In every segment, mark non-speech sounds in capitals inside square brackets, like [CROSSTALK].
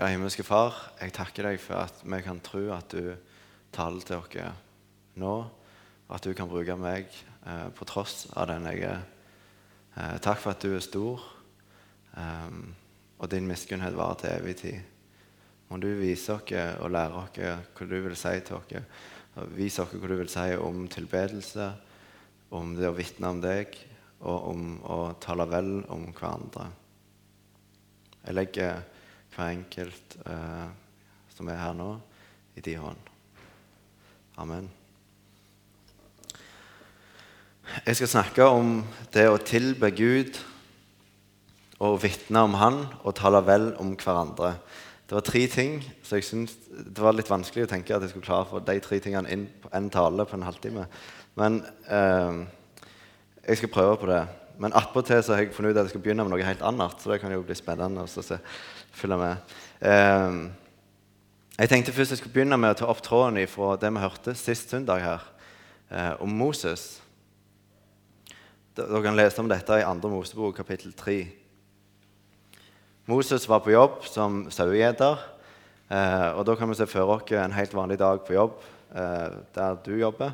Ja, himmelske Far, jeg takker deg for at vi kan tro at du taler til oss nå, og at du kan bruke meg eh, på tross av den jeg er. Eh, takk for at du er stor, eh, og din miskunnhet varer til evig tid. Må du vise oss og lære oss hva du vil si til oss. Vise oss hva du vil si om tilbedelse, om det å vitne om deg, og om å tale vel om hverandre. Jeg legger hver enkelt eh, som er her nå, i din hånd. Amen. Jeg skal snakke om det å tilbe Gud og vitne om Han og tale vel om hverandre. Det var tre ting, så jeg syntes det var litt vanskelig å tenke at jeg skulle klare å få de tre tingene inn på en tale på en halvtime. Men eh, jeg skal prøve på det. Men attpåtil har jeg funnet ut at jeg skal begynne med noe helt annet. Så det kan jo bli spennende å se, følge med. Eh, jeg tenkte først jeg skulle begynne med å ta opp tråden fra det vi hørte sist søndag her, eh, om Moses. Dere kan lese om dette i 2. Mosebok kapittel 3. Moses var på jobb som sauegjeter. Eh, og da kan vi se for oss en helt vanlig dag på jobb eh, der du jobber.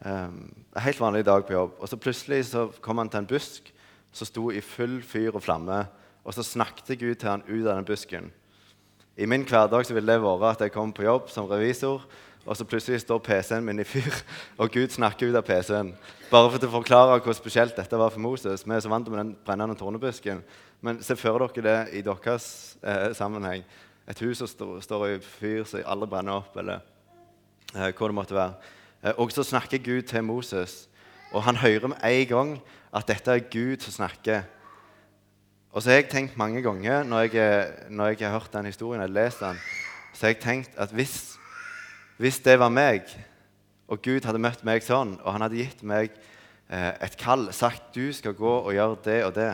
En helt vanlig dag på jobb. Og så plutselig så kom han til en busk som sto i full fyr og flamme. Og så snakket Gud til han ut av den busken. I min hverdag så ville det vært at jeg kom på jobb som revisor, og så plutselig står PC-en min i fyr, og Gud snakker ut av PC-en. Bare for å forklare hvor spesielt dette var for Moses. Vi er så vant med den brennende tornebusken. Men se for dere det i deres eh, sammenheng. Et hus som står, står i fyr som aldri brenner opp, eller eh, hvor det måtte være. Eh, og så snakker Gud til Moses, og han hører med en gang at dette er Gud som snakker. Og så har jeg tenkt mange ganger når jeg, når jeg har hørt den historien, eller lest den, så har jeg tenkt at hvis, hvis det var meg, og Gud hadde møtt meg sånn, og han hadde gitt meg eh, et kall, sagt du skal gå og gjøre det og det,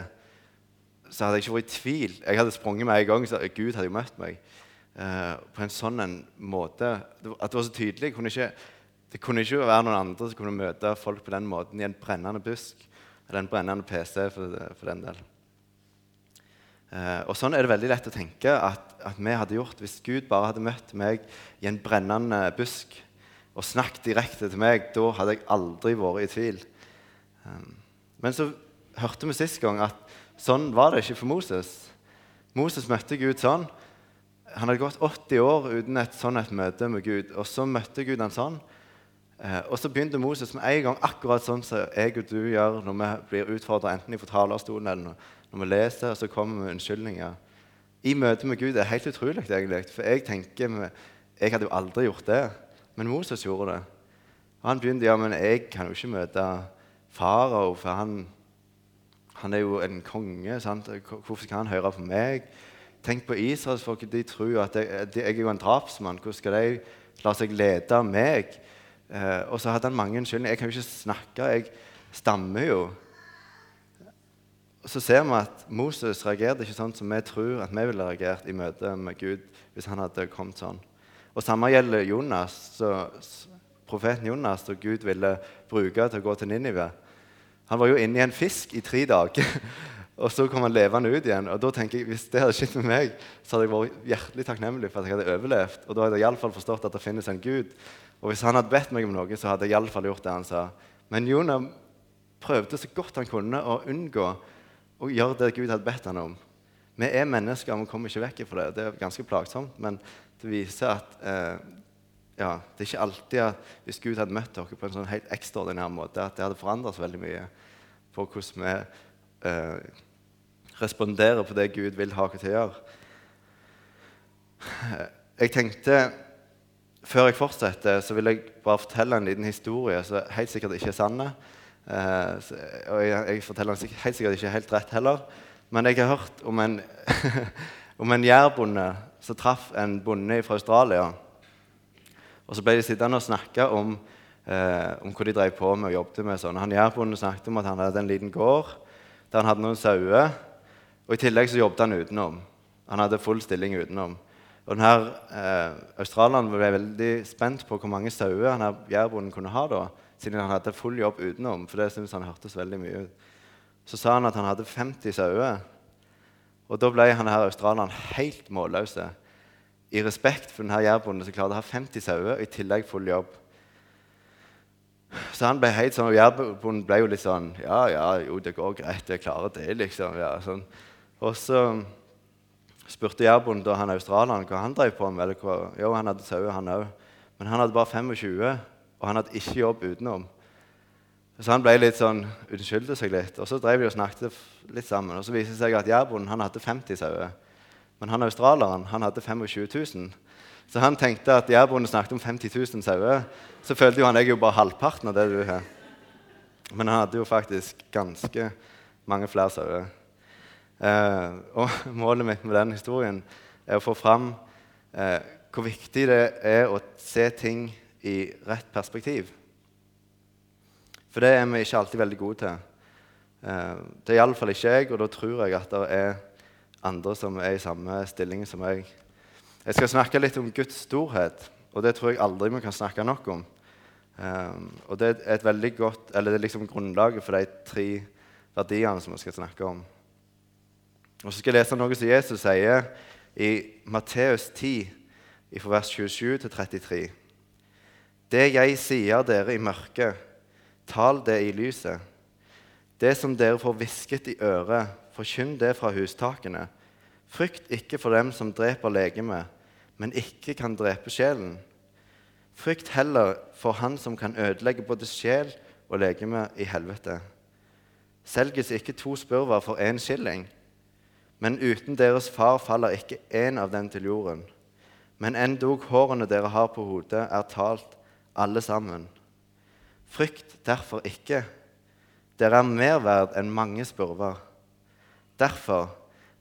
så hadde jeg ikke vært i tvil. Jeg hadde sprunget med en gang, så Gud hadde jo møtt meg eh, på en sånn en måte. At det var så tydelig. Kunne ikke, det kunne ikke være noen andre som kunne møte folk på den måten i en brennende busk eller en brennende PC, for, for den del. Eh, og Sånn er det veldig lett å tenke at, at, vi hadde gjort hvis Gud bare hadde møtt meg i en brennende busk og snakket direkte til meg. Da hadde jeg aldri vært i tvil. Eh, men så hørte vi sist gang at sånn var det ikke for Moses. Moses møtte Gud sånn. Han hadde gått 80 år uten et sånn et møte med Gud. Og så møtte Gud han sånn. Eh, og så begynte Moses med en gang akkurat sånn som jeg og du gjør når vi blir utfordra enten fra talerstolen eller når vi leser, og så kommer vi med unnskyldninger. I møte med Gud det er helt utrolig, egentlig. For jeg tenker Jeg hadde jo aldri gjort det. Men Moses gjorde det. Og han begynte ja, men jeg kan jo ikke møte farao, for han, han, er jo en konge. Sant? Hvorfor skal han høre på meg? Tenk på israelsfolket. De tror at jeg, jeg er jo en drapsmann. Hvordan skal de la seg lede av meg? Eh, og så hadde han mange unnskyldninger. Jeg kan jo ikke snakke. Jeg stammer jo. Og så ser vi at Moses reagerte ikke sånn som vi tror at vi ville reagert i møte med Gud hvis han hadde kommet sånn. Og Samme gjelder Jonas, så, profeten Jonas, som Gud ville bruke til å gå til Ninive. Han var jo inne i en fisk i tre dager, [LAUGHS] og så kom han levende ut igjen. Og da tenker jeg, Hvis det hadde skjedd med meg, så hadde jeg vært hjertelig takknemlig for at jeg hadde overlevd. Og da hadde jeg iallfall forstått at det finnes en Gud. Og hvis han hadde bedt meg om noe, så hadde jeg iallfall gjort det han sa. Men Jonah prøvde så godt han kunne å unngå å gjøre det Gud hadde bedt han om. Vi er mennesker, og vi kommer ikke vekk fra det. Det er ganske plagsomt, men det viser at eh, ja, det er ikke alltid at hvis Gud hadde møtt dere på en sånn helt ekstraordinær måte, at det hadde forandret seg veldig mye på hvordan vi eh, responderer på det Gud vil ha oss til å gjøre. Jeg tenkte Før jeg fortsetter, så vil jeg bare fortelle en liten historie som helt sikkert ikke er sann. Eh, og jeg, forteller den helt sikkert ikke helt rett heller. Men jeg har hørt om en, [LAUGHS] om en jærbonde som traff en bonde fra Australia. Og Så ble de sittende og snakke om, eh, om hva de drev på med og jobbet med. Sånn. Han Jærbonden snakket om at han hadde en liten gård der han hadde noen sauer. Og I tillegg så jobbet han utenom. Han hadde full stilling utenom. Og denne eh, Australieren ble veldig spent på hvor mange sauer jærbonden kunne ha. da siden han hadde full jobb utenom. For det syntes han hørtes veldig mye ut. Så sa han at han hadde 50 sauer. Og da ble han her australieren helt målløs. i respekt for denne jærbonden som klarte å ha 50 sauer og i tillegg full jobb. Så han ble helt sånn, og jærbonden ble jo litt sånn Ja, ja, jo, det går greit. Jeg klarer det, liksom. Ja, sånn. Og så spurte jærbonden da han australieren hva han drev på med. Jo, han hadde sauer, han òg. Men han hadde bare 25, og han hadde ikke jobb utenom. Så han ble litt sånn, unnskyldte seg litt. Og så drev de og snakket litt sammen. Og så viste det seg at jærbonden han hadde 50 sauer. Men han australieren han hadde 25 000. Så han tenkte at jærbonden snakket om 50 000 sauer. Så følte jo han jeg er jo bare halvparten av det du har. Men han hadde jo faktisk ganske mange flere sauer. Eh, og [LAUGHS] målet mitt med den historien er å få fram eh, hvor viktig det er å se ting i rett perspektiv. For det er vi ikke alltid veldig gode til. Eh, det er iallfall ikke jeg, og da tror jeg at det er andre som er i samme stilling som meg. Jeg skal snakke litt om Guds storhet, og det tror jeg aldri vi kan snakke nok om. Um, og det er et veldig godt, eller det er liksom grunnlaget for de tre verdiene som vi skal snakke om. Og Så skal jeg lese noe som Jesus sier i Matteus 10, fra vers 27 til 33. Det jeg sier dere i mørket, tal det i lyset. Det som dere får hvisket i øret, forkynn det fra hustakene. Frykt ikke for dem som dreper legemet, men ikke kan drepe sjelen. Frykt heller for han som kan ødelegge både sjel og legeme i helvete. Selges ikke to spurver for én skilling? Men uten deres far faller ikke én av dem til jorden. Men endog hårene dere har på hodet, er talt alle sammen. Frykt derfor ikke. Dere er mer verd enn mange spurver. Derfor,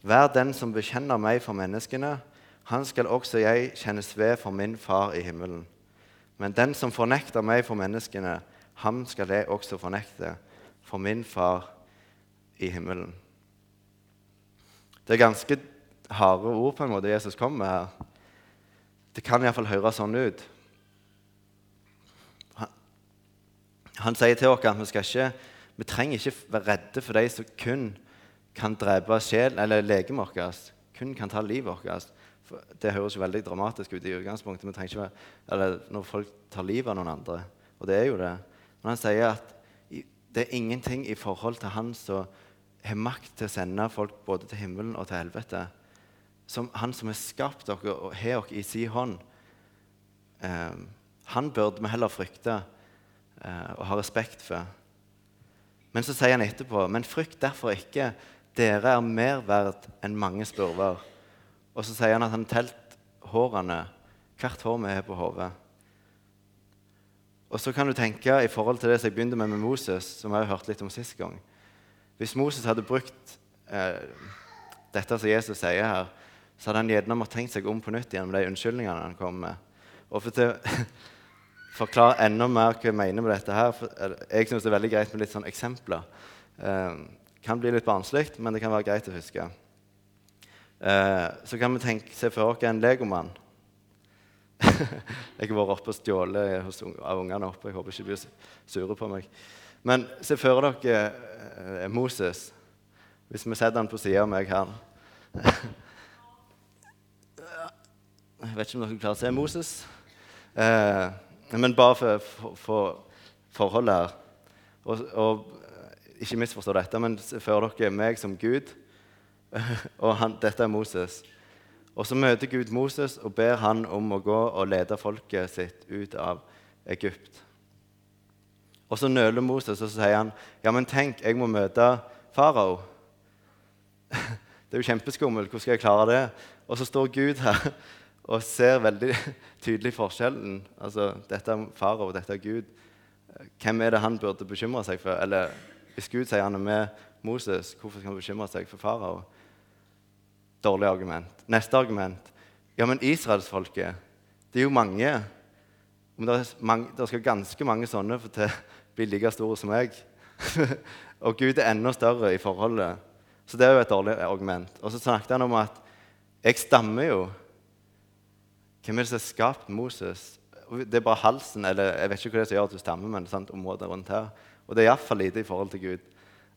vær den som bekjenner meg for menneskene, han skal også jeg kjennes ved for min far i himmelen. Men den som fornekter meg for menneskene, ham skal jeg også fornekte for min far i himmelen. Det er ganske harde ord på en måte Jesus kommer med her. Det kan iallfall høres sånn ut. Han, sier til oss at vi, ikke, vi trenger ikke være redde for de som kun kan drepe sjel, eller legemet vårt. Kun kan ta livet vårt. Det høres jo veldig dramatisk ut i utgangspunktet. Vi ikke, eller når folk tar livet av noen andre. Og det er jo det. Men han sier at det er ingenting i forhold til han som har makt til å sende folk både til himmelen og til helvete. Som han som har skapt dere og har dere i sin hånd. Eh, han burde vi heller frykte eh, og ha respekt for. Men så sier han etterpå.: Men frykt derfor ikke. Dere er mer verdt enn mange spurver. Og så sier han at han telt hårene, hvert hår vi har på hodet. Og så kan du tenke i forhold til det som jeg begynte med med Moses, som jeg har hørt litt om sist gang. Hvis Moses hadde brukt eh, dette som Jesus sier her, så hadde han gjerne måttet tenkt seg om på nytt gjennom de unnskyldningene han kom med. Og for til [LAUGHS] forklare enda mer hva jeg mener med dette her for, Jeg syns det er veldig greit med litt sånne eksempler. Eh, kan bli litt barnslig, men det kan være greit å huske. Eh, så kan vi tenke, se for oss en legomann. [LAUGHS] jeg har vært oppe og stjålet av ungene oppe. Jeg håper ikke de blir sure på meg. Men se for dere eh, Moses, hvis vi setter han på sida av meg her. jeg vet ikke om dere klarer å se Moses. Eh, men bare for, for, for forholdet her. Og, og, ikke misforstå dette, men se for dere meg som Gud [LAUGHS] og han, dette er Moses. Og så møter Gud Moses og ber han om å gå og lede folket sitt ut av Egypt. Og så nøler Moses og så sier han, ja, men tenk, jeg må møte farao. [LAUGHS] Det er jo kjempeskummelt. Hvordan skal jeg klare det? Og så står Gud her og ser veldig [LAUGHS] tydelig forskjellen. Altså, Dette er farao, dette er Gud. Hvem er det han burde bekymre seg for? Eller hvis Gud sier han er med Moses, hvorfor skal han bekymre seg for farao? Dårlig argument. Neste argument. Ja, men israelsfolket Det er jo mange. Men det, mange, det skal ganske mange sånne for til å bli like store som meg. [LAUGHS] og Gud er enda større i forholdet. Så det er jo et dårlig argument. Og så snakket han om at jeg stammer jo. Hvem er det som har skapt Moses? Det er bare halsen, eller jeg vet ikke hva det er som gjør at du stammer, men sant, området rundt her. Og det er iallfall lite i forhold til Gud.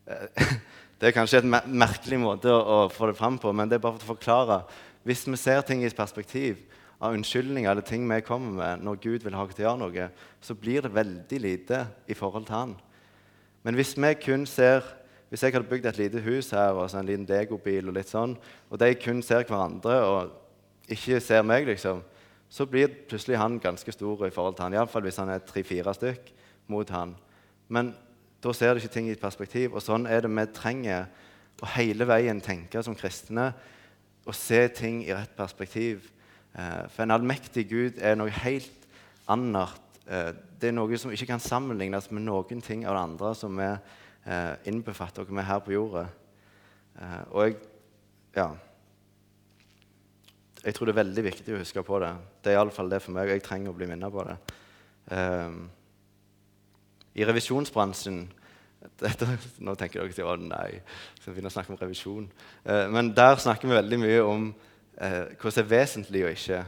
[LAUGHS] Det er kanskje en merkelig måte å, få det fram på, men det er bare for å forklare Hvis vi ser ting i perspektiv av unnskyldninger eller ting vi kommer med når Gud vil ha oss til å gjøre noe, så blir det veldig lite i forhold til Han. Men hvis vi kun ser hvis jeg hadde bygd et lite hus her og en liten legobil, og litt sånn, og de kun ser hverandre og ikke ser meg, liksom, så blir plutselig han ganske stor i forhold til han. Iallfall hvis han er tre-fire stykk mot han. Men da ser du ikke ting i et perspektiv. Og sånn er det vi trenger å hele veien tenke som kristne og se ting i rett perspektiv. Eh, for en allmektig Gud er noe helt annet. Eh, det er noe som ikke kan sammenlignes med noen ting av det andre som vi eh, innbefatter oss med her på jorda. Og jeg Ja. Jeg tror det er veldig viktig å huske på det. Det er iallfall det for meg. Jeg trenger å bli minnet på det. I revisjonsbransjen [LAUGHS] dette, Nå tenker dere at nei, skal begynne å snakke om revisjon. Men der snakker vi veldig mye om uh, hva som er vesentlig og ikke.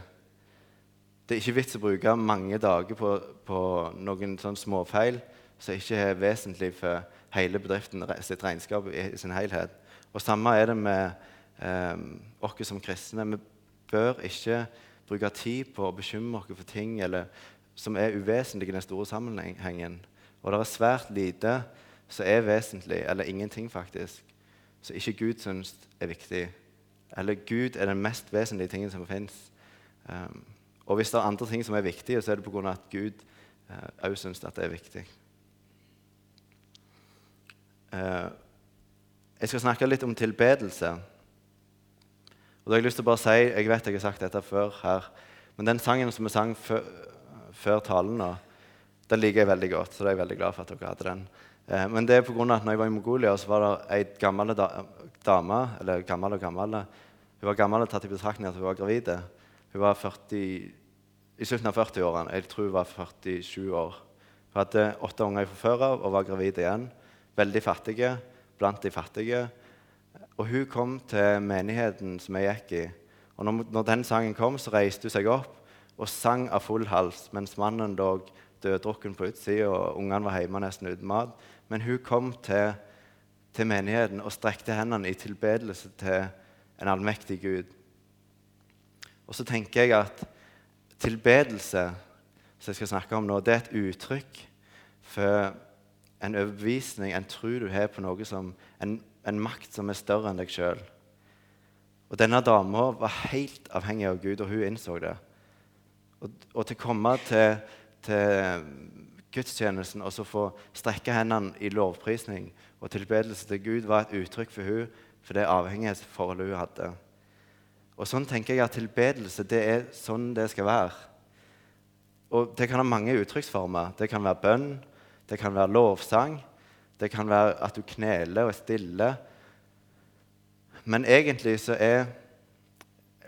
Det er ikke vits å bruke mange dager på, på noen sånn småfeil som ikke er vesentlig for hele bedriften sitt regnskap i sin helhet. Og Samme er det med oss som kristne. Vi bør ikke bruke tid på å bekymre oss for ting eller, som er uvesentlige i den store sammenhengen. Og det er svært lite som er vesentlig, eller ingenting, faktisk, som ikke Gud syns er viktig. Eller Gud er den mest vesentlige tingen som fins. Um, og hvis det er andre ting som er viktige, så er det pga. at Gud òg uh, syns at det er viktig. Uh, jeg skal snakke litt om tilbedelse. Og da har Jeg lyst til å bare si, jeg vet jeg har sagt dette før her, men den sangen som vi sang før, før talen, den liker jeg veldig godt. Så da er jeg veldig glad for at dere hadde den. Eh, men det er på grunn av at når jeg var i Mongolia, så var det ei gammel da, dame Eller gammel og gammel. Hun var gammel tatt i betraktning at hun var gravid. Hun var 40, i slutten av 40-årene. Jeg tror hun var 47 år. Hun hadde åtte unger fra før av og var gravid igjen. Veldig fattige, blant de fattige. Og hun kom til menigheten som jeg gikk i. Og når, når, den sangen kom, så reiste hun seg opp og sang av full hals mens mannen lå døddrukken på utsida og ungene var hjemme nesten uten mat. Men hun kom til, til menigheten og strekte hendene i tilbedelse til en allmektig Gud. Og så tenker jeg at tilbedelse, som jeg skal snakke om nå, det er et uttrykk for en overbevisning, en tro du har på noe som en en makt som er større enn deg sjøl. Og denne dama var helt avhengig av Gud, og hun innså det. Og, og til å komme til, til gudstjenesten og så få strekke hendene i lovprisning og tilbedelse til Gud var et uttrykk for hun, for det avhengighetsforholdet hun hadde. Og sånn tenker jeg at Tilbedelse det er sånn det skal være. Og Det kan ha mange uttrykksformer. Det kan være bønn, det kan være lovsang, det kan være at du kneler og er stille. Men egentlig så er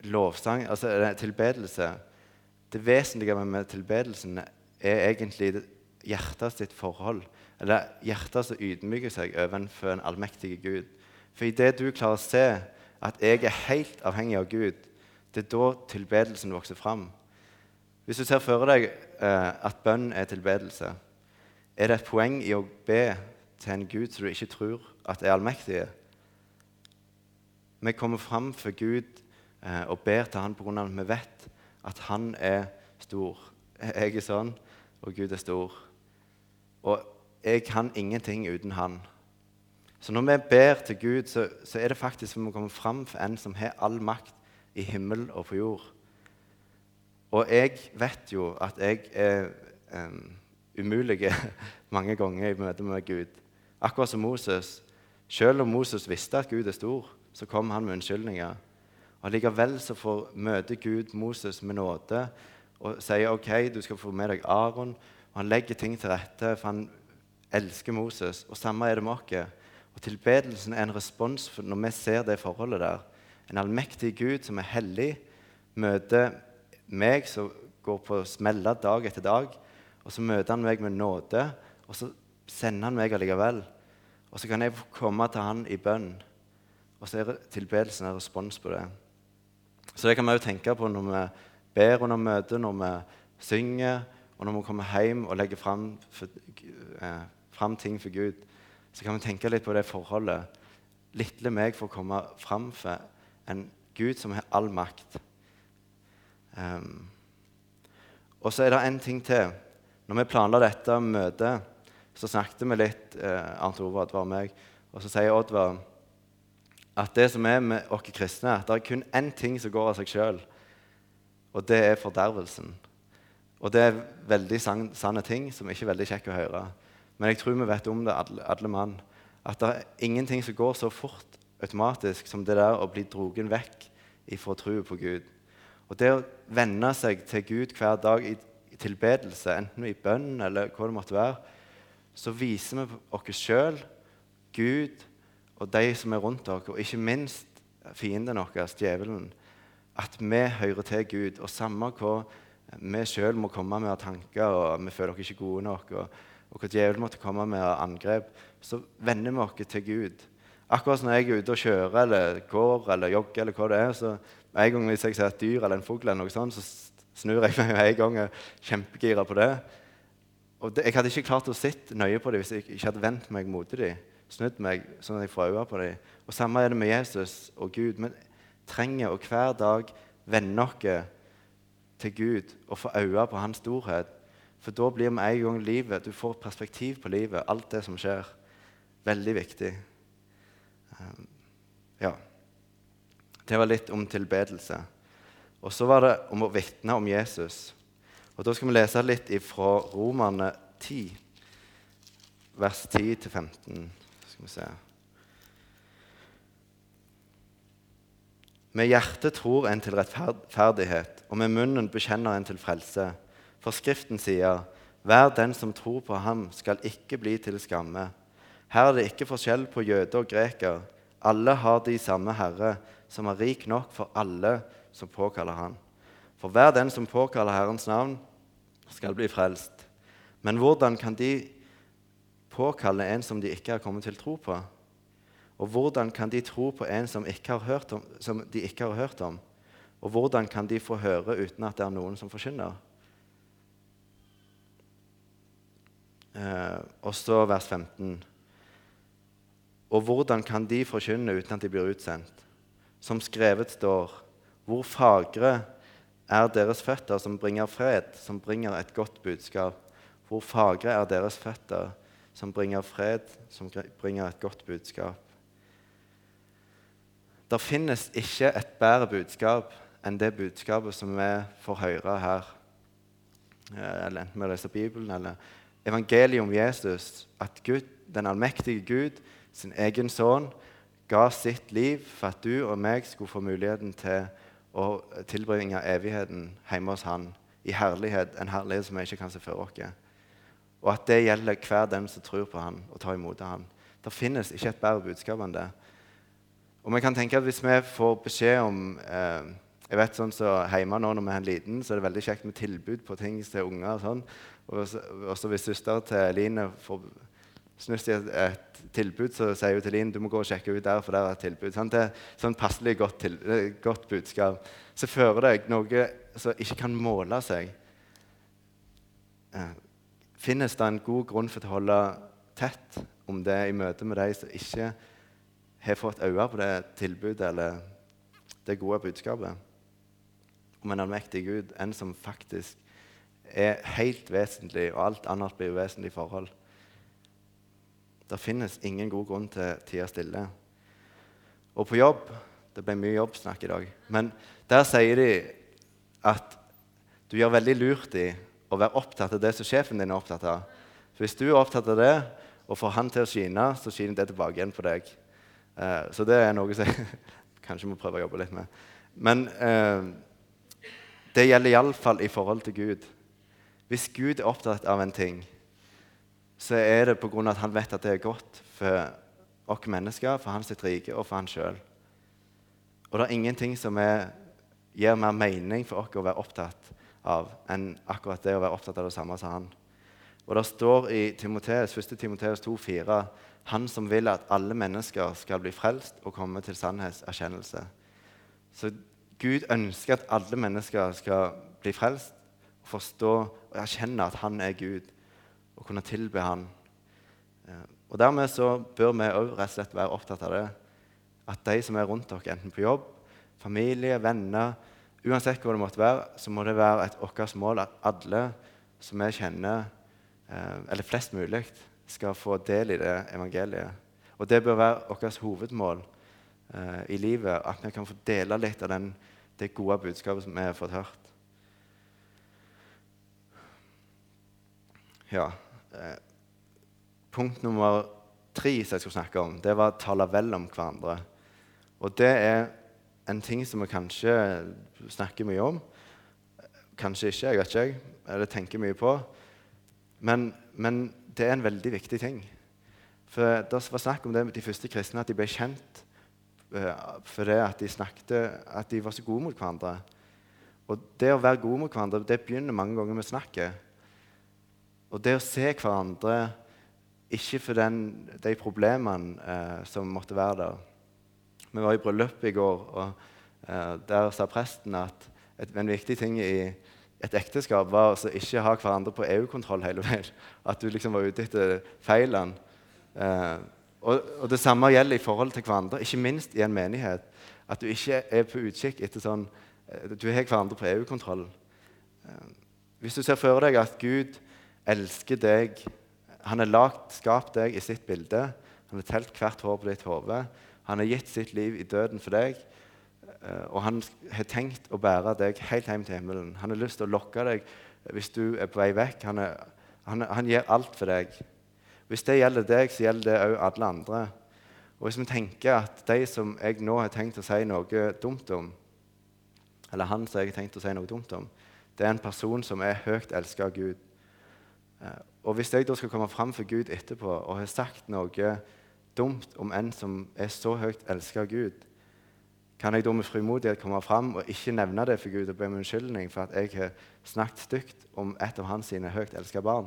lovsang, altså tilbedelse Det vesentlige med tilbedelsen er egentlig hjertet sitt forhold. Eller hjertet som ydmyker seg overfor en allmektig Gud. For idet du klarer å se at jeg er helt avhengig av Gud, det er da tilbedelsen vokser fram. Hvis du ser for deg eh, at bønn er tilbedelse, er det et poeng i å be til en Gud som du ikke tror at er allmektig. Vi kommer fram for Gud eh, og ber til han pga. at vi vet at han er stor. Jeg er sånn, og Gud er stor. Og jeg kan ingenting uten han. Så når vi ber til Gud, så, så er det faktisk som å komme fram for en som har all makt i himmel og på jord. Og jeg vet jo at jeg er um, umulig [LAUGHS] mange ganger i møte med Gud. Akkurat som Moses. Selv om Moses visste at Gud er stor, så kom han med unnskyldninger. Og Likevel så får møte Gud Moses med nåde og sier ok, du skal få med deg Aron. Og Han legger ting til rette, for han elsker Moses. Og Samme er det med oss. Og Tilbedelsen er en respons når vi ser det forholdet der. En allmektig Gud som er hellig, møter meg som går på å smelle dag etter dag. Og så møter han meg med nåde, og så sender han meg allikevel. Og så kan jeg komme til han i bønn. Og så er tilbedelsen en respons på det. Så det kan vi òg tenke på når vi ber under møtet, når vi synger, og når vi kommer hjem og legger fram, for, eh, fram ting for Gud. Så kan vi tenke litt på det forholdet. Lille meg får komme fram for en Gud som har all makt. Um, og så er det en ting til. Når vi planla dette møtet, så snakket vi litt eh, Arnt Ove, det var meg, og så sier Oddvar at det som er med oss kristne, at det er kun én ting som går av seg sjøl, og det er fordervelsen. Og det er veldig sann, sanne ting som ikke er veldig kjekke å høre. Men jeg tror vi vet om det, alle, alle mann, at det er ingenting som går så fort automatisk som det der å bli drogen vekk ifra troen på Gud. Og det å venne seg til Gud hver dag i, i tilbedelse, enten i bønn eller hva det måtte være, så viser vi oss sjøl, Gud og de som er rundt oss, og ikke minst fienden vår, djevelen, at vi hører til Gud. Og samme hva vi sjøl må komme med tanker, og vi føler oss ikke gode nok, og, og hva djevelen måtte komme med av angrep, så vender vi oss til Gud. Akkurat som når jeg er ute og kjører eller går eller jogger, eller hva det er, så en gang hvis jeg ser et dyr eller en fugl, eller noe sånt, så snur jeg meg en gang og kjempegira på det. Og det, Jeg hadde ikke klart å sitte nøye på dem hvis jeg ikke hadde vendt meg mot dem. Snudd meg sånn at jeg får øye på dem. Og Samme er det med Jesus og Gud. Vi trenger å hver dag vende oss til Gud og få øye på hans storhet. For da blir med en gang livet Du får perspektiv på livet, alt det som skjer. Veldig viktig. Um, ja. Det var litt om tilbedelse. Og så var det om å vitne om Jesus. Og Da skal vi lese litt fra Romerne 10, vers 10-15. Skal vi se Med hjertet tror en til rettferdighet, og med munnen bekjenner en til frelse. For Skriften sier, 'Hver den som tror på ham, skal ikke bli til skamme.' Her er det ikke forskjell på jøde og greker. Alle har de samme Herre, som er rik nok for alle som påkaller Han. For hver den som påkaller Herrens navn, skal bli frelst. Men hvordan kan de påkalle en som de ikke har kommet til tro på? Og hvordan kan de tro på en som, om, som de ikke har hørt om? Og hvordan kan de få høre uten at det er noen som forkynner? Eh, og så vers 15. Og hvordan kan de forkynne uten at de blir utsendt? Som skrevet står, hvor fagre er deres føtter som bringer fred, som bringer et godt budskap. Hvor fagre er deres føtter som bringer fred, som bringer et godt budskap. Det finnes ikke et bedre budskap enn det budskapet som vi får høre her. Eh, eller enten vi leser Bibelen eller evangeliet om Jesus. At Gud, den allmektige Gud sin egen sønn, ga sitt liv for at du og meg skulle få muligheten til å tilbringe evigheten hjemme hos Han i herlighet, en herlighet som vi ikke kan se for oss. Og at det gjelder hver den som tror på Han og tar imot Han. Det finnes ikke et bedre budskap enn det. Og vi kan tenke at Hvis vi får beskjed om eh, jeg vet sånn så Hjemme nå når vi er liten, så er det veldig kjekt med tilbud på ting til unger. og sånn. Og så hvis søster til Line får snudd i et, et, tilbud, så sier hun til Line du må gå og sjekke ut der, for der er et tilbud. Sånn, det er sånn passelig godt, til, godt budskap. Så fører deg noe som ikke kan måle seg. Eh, finnes det en god grunn for å holde tett om det i møte med de som ikke har fått øye på det tilbudet eller det gode budskapet? Om en allmektig Gud, en som faktisk er helt vesentlig, og alt annet blir uvesentlig forhold. Det finnes ingen god grunn til å stille. Og på jobb Det ble mye jobbsnakk i dag. Men der sier de at du gjør veldig lurt i å være opptatt av det som sjefen din er opptatt av. For Hvis du er opptatt av det, og får han til å skine, så skiner det tilbake igjen på deg. Eh, så det er noe som jeg [LAUGHS] kanskje må prøve å jobbe litt med. Men eh, det gjelder iallfall i forhold til Gud. Hvis Gud er opptatt av en ting, så er det pga. at han vet at det er godt for oss mennesker, for hans rike og for han sjøl. Og det er ingenting som er, gir mer mening for oss å være opptatt av enn akkurat det å være opptatt av det samme som han. Og Det står i Timoteus, 1. Timoteus 2,4.: Han som vil at alle mennesker skal bli frelst og komme til sannhetserkjennelse. Så Gud ønsker at alle mennesker skal bli frelst og forstå og erkjenne at han er Gud og kunne tilbe Han. Eh, og Dermed så bør vi òg rett og slett være opptatt av det. At de som er rundt dere, enten på jobb familie, venner Uansett hvor det måtte være, så må det være et vårt mål at alle som vi kjenner, eller flest mulig, skal få del i det evangeliet. Og det bør være vårt hovedmål eh, i livet, at vi kan få dele litt av den, det gode budskapet som vi har fått hørt. Ja. Eh, punkt nummer tre som jeg skulle snakke om, det var å tale vel om hverandre. Og det er en ting som vi kanskje snakker mye om. Kanskje ikke, jeg vet ikke, eller tenker mye på. Men, men, det er en veldig viktig ting. For Det var snakk om det med de første kristne, at de ble kjent uh, for det at de snakket, at de var så gode mot hverandre. Og det å være gode mot hverandre det begynner mange ganger med snakket. Og det å se hverandre ikke for den, de problemene uh, som måtte være der. Vi var i bryllup i går, og uh, der sa presten at et, en viktig ting i et ekteskap var å ikke ha hverandre på EU-kontroll hele veien. At du liksom var ute etter feilene. Eh, og, og, det samme gjelder i forhold til hverandre, ikke minst i en menighet. At du ikke er på utkikk etter sånn uh, Du har hverandre på EU-kontroll. hvis du ser for deg at Gud elsker deg Han har lagt, skapt deg i sitt bilde. Han har telt hvert hår på ditt hode. Han har gitt sitt liv i døden for deg, eh, og han har tenkt å bære deg helt hjem til himmelen. Han har lyst til å lokke deg hvis du er på vei vekk. Han, er, han, han gir alt for deg. Hvis det gjelder deg, så gjelder det òg alle andre. Og Hvis vi tenker at de som jeg nå har tenkt å si noe dumt om, eller han som jeg har tenkt å si noe dumt om, det er en person som er høyt elsket av Gud. Eh, og Hvis jeg da skal komme fram for Gud etterpå og har sagt noe dumt om en som er så høyt elsket av Gud, kan jeg da med frimodighet komme fram og ikke nevne det for Gud og be om unnskyldning for at jeg har snakket stygt om et av hans sine høyt elska barn?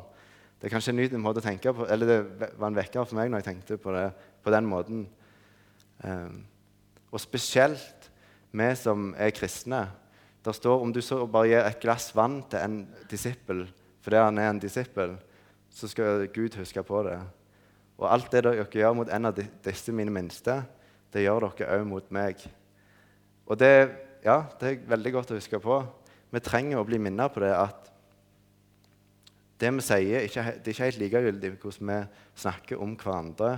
Det er kanskje en ny måte å tenke på, eller det var en vekker for meg når jeg tenkte på det på den måten. Um, og spesielt vi som er kristne. Der står om du så bare gir et glass vann til en disippel fordi han er en disippel, så skal Gud huske på det. Og alt det dere gjør mot en av disse mine minste, det gjør dere òg mot meg. Og det, ja, det er veldig godt å huske på. Vi trenger å bli minnet på det at det vi sier, det er ikke helt likegyldig hvordan vi snakker om hverandre.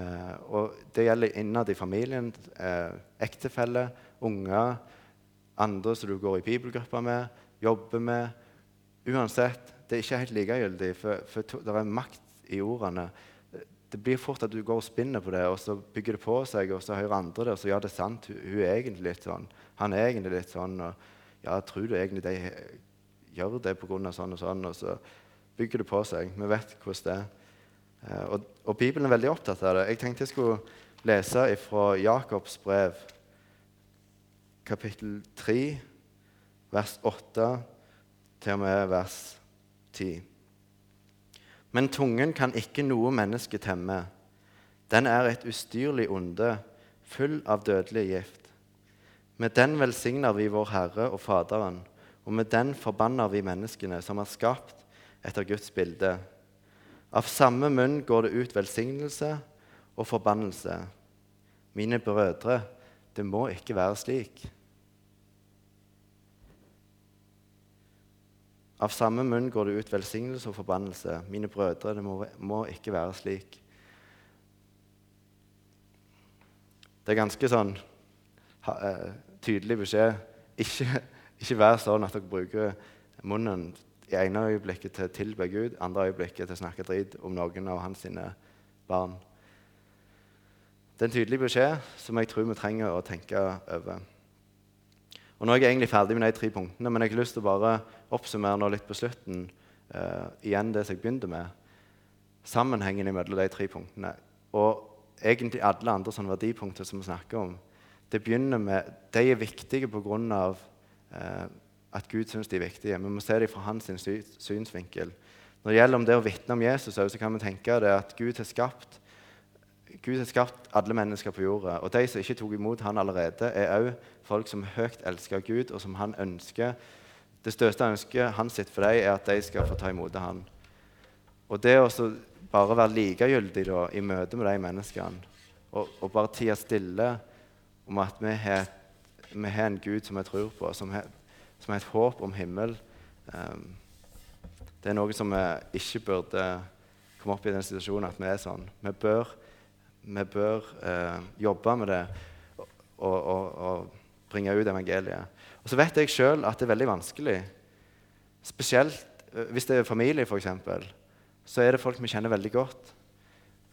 Eh, og det gjelder innad i familien, eh, ektefelle, unger, andre som du går i bibelgrupper med, jobber med. Uansett, det er ikke helt likegyldig, for, for det er makt i ordene det blir fort at du går og spinner på det, og så bygger det på seg, og så hører andre det, og så ja, det er sant, hun, hun er egentlig litt sånn. Han er egentlig litt sånn. og ja, tror du egentlig de gjør det pga. sånn og sånn? Og så bygger det på seg. Vi vet hvordan det er. Eh, og, og, Bibelen er veldig opptatt av det. Jeg tenkte jeg skulle lese fra Jakobs brev, kapittel 3, vers 8 til og med vers 10. Men tungen kan ikke noe menneske temme. Den er et ustyrlig onde, full av dødelig gift. Med den velsigner vi vår Herre og Faderen, og med den forbanner vi menneskene som er skapt etter Guds bilde. Av samme munn går det ut velsignelse og forbannelse. Mine brødre, det må ikke være slik. Av samme munn går det ut velsignelse og forbannelse. Mine brødre, det må, må, ikke være slik. Det er ganske sånn ha, eh, tydelig beskjed. Ikke, [LAUGHS] ikke vær sånn at dere bruker munnen i ene øyeblikket til å tilbe Gud, andre øyeblikket til å snakke drit om noen av hans sine barn. Det er en tydelig beskjed som jeg tror vi trenger å tenke over. Og Nå er jeg egentlig ferdig med de tre punktene, men jeg har lyst til å bare oppsummere nå litt på slutten uh, igjen det som jeg begynte med. Sammenhengen mellom de tre punktene. Og egentlig alle andre sånne verdipunkter som vi snakker om. Det begynner med, De er viktige pga. Uh, at Gud syns de er viktige. Vi må se dem fra hans synsvinkel. Når det gjelder om det å vitne om Jesus, så kan vi tenke det at Gud har skapt Gud har skapt alle mennesker på jorda. Og de som ikke tok imot han allerede, er òg folk som høyt elsker Gud, og som han ønsker Det største ønsket hans sitt for dem er at de skal få ta imot han. Og det å bare være likegyldig da, i møte med de menneskene, og, og bare tie stille om at vi har en Gud som vi tror på, som har, som har et håp om himmel. Um, det er noe som vi ikke burde komme opp i den situasjonen at vi er sånn. Vi bør, vi bør uh, jobbe med det og, og, og, bringe ut evangeliet. Og så vet jeg sjøl at det er veldig vanskelig. Spesielt uh, hvis det er familie, f.eks. Så er det folk vi kjenner veldig godt.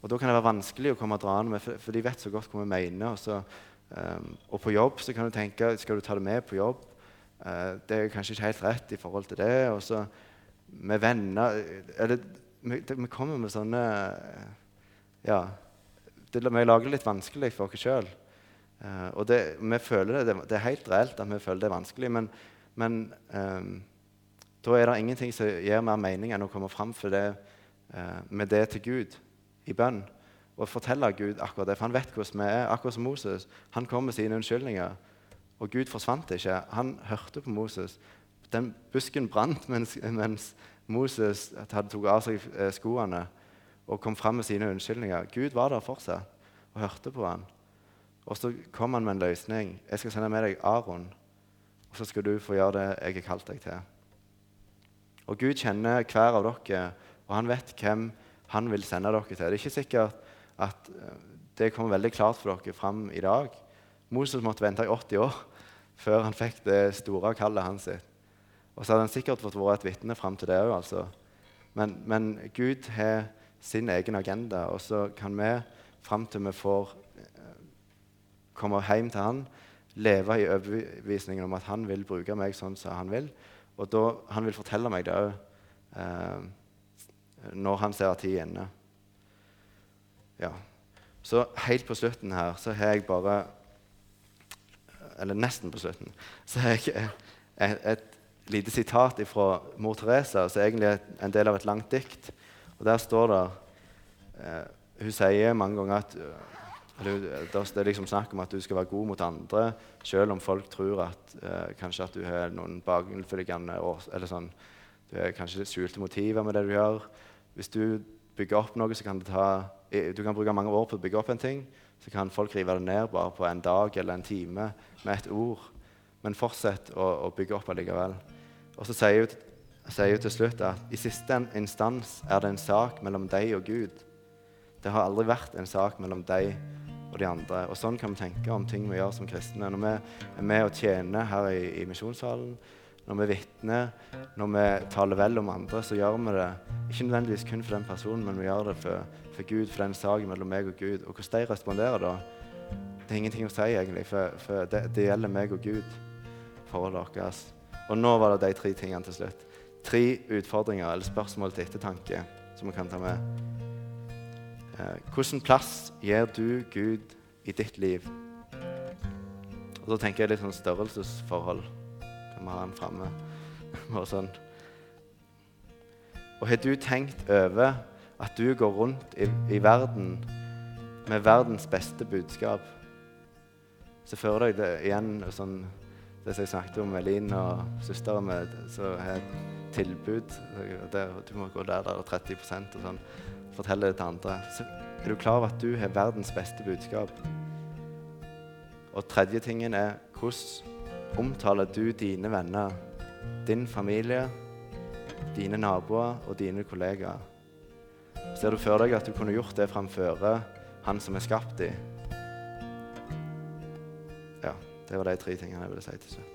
Og Da kan det være vanskelig å komme draende med, for, de vet så godt hva vi mener. Og, så, um, og på jobb så kan du tenke skal du ta det med på jobb. Uh, det er kanskje ikke helt rett i forhold til det. Og så med venner eller, vi, kommer med sånne Ja. Vi lager det litt vanskelig for oss sjøl. Uh, og det, vi føler det, det, er helt reelt at vi føler det er vanskelig, men, men um, da er det ingenting som gir mer mening enn å komme fram for det, uh, med det til Gud i bønn og fortelle Gud akkurat det. For han vet hvordan vi er. Akkurat som Moses. Han kom med sine unnskyldninger, og Gud forsvant ikke. Han hørte på Moses. Den busken brant mens, mens Moses hadde tatt av seg eh, skoene og kom fram med sine unnskyldninger. Gud var der fortsatt og hørte på han. Og så kom han med en løsning. 'Jeg skal sende med deg Aron, og så skal du få gjøre det jeg har kalt deg til.' Og Gud kjenner hver av dere, og han vet hvem han vil sende dere til. Det er ikke sikkert at eh, det kommer veldig klart for dere fram i dag. Moses måtte vente i 80 år [LAUGHS] før han fikk det store kallet hans. Og så hadde han sikkert fått være et vitne fram til det òg. Altså. Men, men, Gud har sin egen agenda, og så kan vi fram til vi får komme hjem til han, leve i overbevisningen om at han vil bruke meg sånn som han vil. Og da, han vil fortelle meg det òg når han ser at tid er inne. Ja. Så helt på slutten her så har jeg bare Eller nesten på slutten så har jeg et, et lite sitat fra mor Teresa, som egentlig er en del av et langt dikt. Og Der står det eh, Hun sier mange ganger at Det er liksom snakk om at du skal være god mot andre, selv om folk tror at eh, kanskje at du har noen bakenforliggende eller sånn, du har kanskje skjulte motiver med det du gjør. Hvis du bygger opp noe, så kan ta, du kan bruke mange år på å bygge opp en ting. Så kan folk rive det ned bare på en dag eller en time med et ord. Men fortsett å, å bygge opp allikevel. Og så sier hun, hun til slutt at i siste instans er det en sak mellom deg og Gud. Det har aldri vært en sak mellom deg og de andre. Og Sånn kan vi tenke om ting vi gjør som kristne. Når vi er med og tjener her i, i misjonssalen, når vi vitner, når vi taler vel om andre, så gjør vi det ikke nødvendigvis kun for den personen, men vi gjør det for, for Gud, for den saken mellom meg og Gud. Og hvordan de responderer da, det er ingenting å si, egentlig, for, for det, det, gjelder meg og Gud, forholdet vårt. Og nå var det de tre tingene til slutt. Tre utfordringer eller spørsmål til ettertanke som vi kan ta med. Eh, hvilken plass gir du Gud i ditt liv? Og så tenker jeg litt sånn størrelsesforhold. Kan vi ha den framme? [LAUGHS] sånn. Og har du tenkt over at du går rundt i, i verden med verdens beste budskap? Så fører deg det igjen sånn, det som jeg snakket om med Linn og søsteren min, som har et tilbud. Der, du må gå der, der er 30% og sånn. Fortelle det til andre. Så er du klar over at du har verdens beste budskap? Og tredje tingen er hvordan omtaler du dine venner, din familie, dine naboer og dine kollegaer? Ser du for deg at du kunne gjort det framfor han som er skapt i? Ja, det var de tre tingene jeg ville si til slutt.